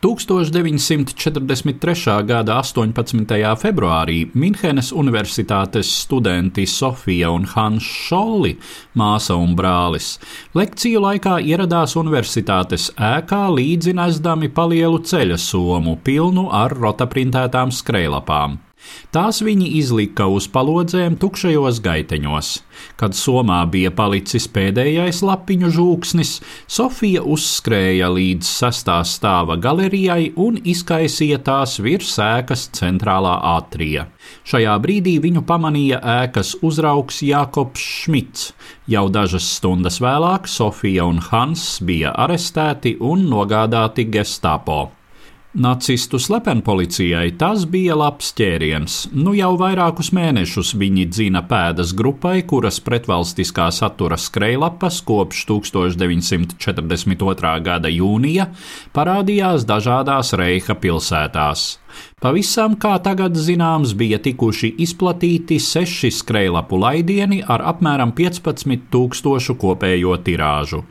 1943. gada 18. februārī Minhenes Universitātes studenti Sofija un Hans Šolli, māsa un brālis, lekciju laikā ieradās universitātes ēkā līdzi nesdami palielu ceļa somu pilnu ar rotaprintētām skrejlapām. Tās viņi izlika uz palodzēm tukšajos gaiteņos. Kad somā bija palicis pēdējais lapiņu žūksnis, Sofija uzskrēja līdz sestā stāva galerijai un izkaisīja tās virs ēkas centrālā ātrija. Šajā brīdī viņu pamanīja ēkas uzraugs Jākops Šmits. Jau dažas stundas vēlāk Sofija un Hans bija arestēti un nogādāti Gestapo. Nacistu slepenpolicijai tas bija labs ķēriens. Nu jau vairākus mēnešus viņi dzina pēdas grupai, kuras pretvalstiskā satura skrejlapas kopš 1942. gada jūnija parādījās dažādās Reiha pilsētās. Pavisam, kā tagad zināms, bija tikuši izplatīti seši skrejlapu laidieni ar apmēram 15 tūkstošu kopējo tirāžu.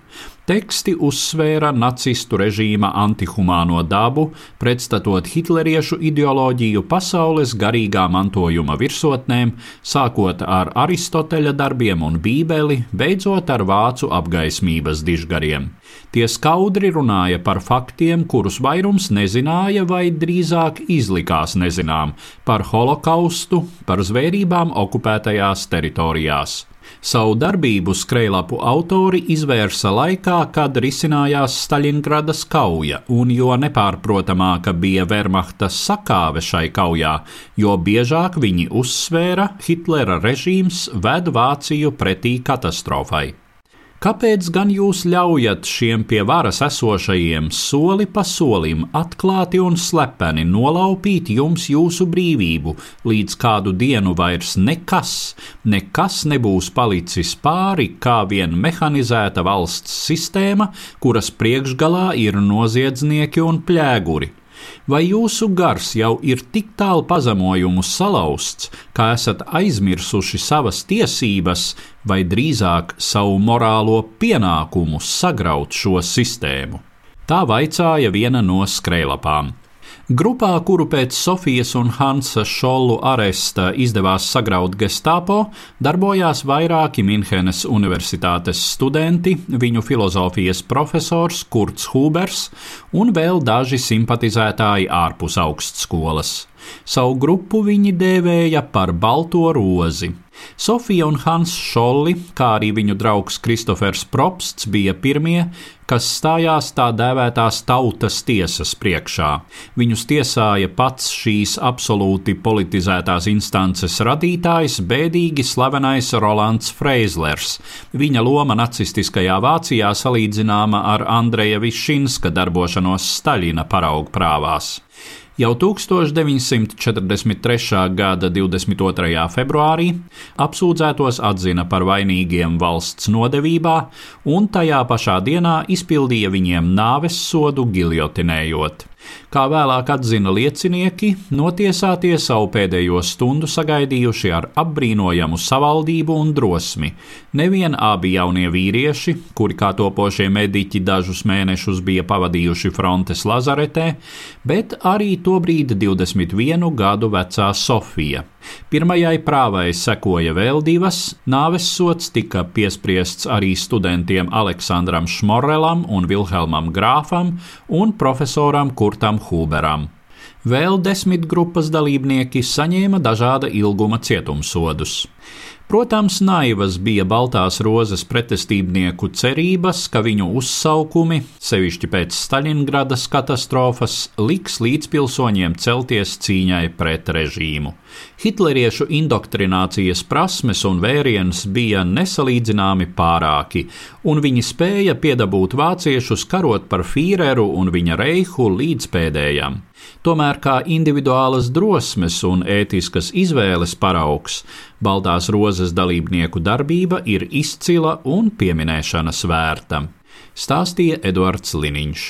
Teksti uzsvēra nacistu režīma antihumāno dabu, pretstatot hitleriešu ideoloģiju pasaules garīgā mantojuma virsotnēm, sākot ar Aristoteļa darbiem un Bībeli, beidzot ar vācu apgaismības dižgariem. Tie skaudri runāja par faktiem, kurus vairums nezināja vai drīzāk izlikās nezinām - par holokaustu, par zvērībām okupētajās teritorijās. Savu darbību skrejlapu autori izvērsa laikā, kad risinājās Staļingradas kauja, un jo nepārprotamāka bija Wehrmachta sakāve šai kaujā, jo biežāk viņi uzsvēra Hitlera režīms ved Vāciju pretī katastrofai. Kāpēc gan jūs ļaujat šiem pie varas esošajiem soli pa solim atklāti un slepeni nolaupīt jums jūsu brīvību, līdz kādu dienu vairs nekas, nekas nebūs palicis pāri kā vien mehanizēta valsts sistēma, kuras priekšgalā ir noziedznieki un pļēguri? Vai jūsu gars jau ir tik tālu pazemojumu salauzts, ka esat aizmirsuši savas tiesības, vai drīzāk savu morālo pienākumu sagraut šo sistēmu? Tā vaicāja viena no skrejlapām. Grupā, kuru pēc Sofijas un Hansa Šollu aresta izdevās sagraut Gestapo, darbojās vairāki Minhenes Universitātes studenti, viņu filozofijas profesors Kurts Hubers un vēl daži simpatizētāji ārpus augstskolas. Savu grupu viņi dēvēja par Balto rozi. Sofija un Hans Šolli, kā arī viņu draugs Kristofers Propsts, bija pirmie, kas stājās tā dēvētās tautas tiesas priekšā. Viņus tiesāja pats šīs absolūti politizētās instances radītājs, bēdīgi slavenais Rolands Freizlers. Viņa loma nacistiskajā Vācijā salīdzināma ar Andreja Višinska darbošanos Staļina paraugu prāvās. Jau 1943. gada 22. februārī apsūdzētos atzina par vainīgiem valsts nodevībā, un tajā pašā dienā izpildīja viņiem nāves sodu giljotinējot. Kā vēlāk atzina liecinieki, notiesātie savu pēdējo stundu sagaidījuši ar apbrīnojamu savaldību un drosmi. Nevien abi jaunie vīrieši, kuri kā topošie mediķi dažus mēnešus bija pavadījuši frontes lazaretē, bet arī tobrīd 21 gadu vecā Sofija. Pirmajai prāvai sekoja vēl divas, nāves sots tika piespriests arī studentiem Aleksandram Šmorelam un Vilhelmam Grāfam un profesoram Kurtam. Huberam. Vēl desmit grupas dalībnieki saņēma dažāda ilguma cietumsodus. Protams, naivas bija Baltās rozes pretestībnieku cerības, ka viņu uzsaukumi, sevišķi pēc Staļingradas katastrofas, liks līdzpilsoņiem celties cīņai pret režīmu. Hitleriešu indoktrinācijas prasmes un vēriens bija nesalīdzināmi pārāki, un viņi spēja piedabūt vāciešus karot par Fīreru un viņa reihu līdz pēdējam. Tomēr kā individuālas drosmes un ētiskas izvēles paraugs, Baltās rozes dalībnieku darbība ir izcila un pieminēšanas vērta, stāstīja Eduards Liniņš.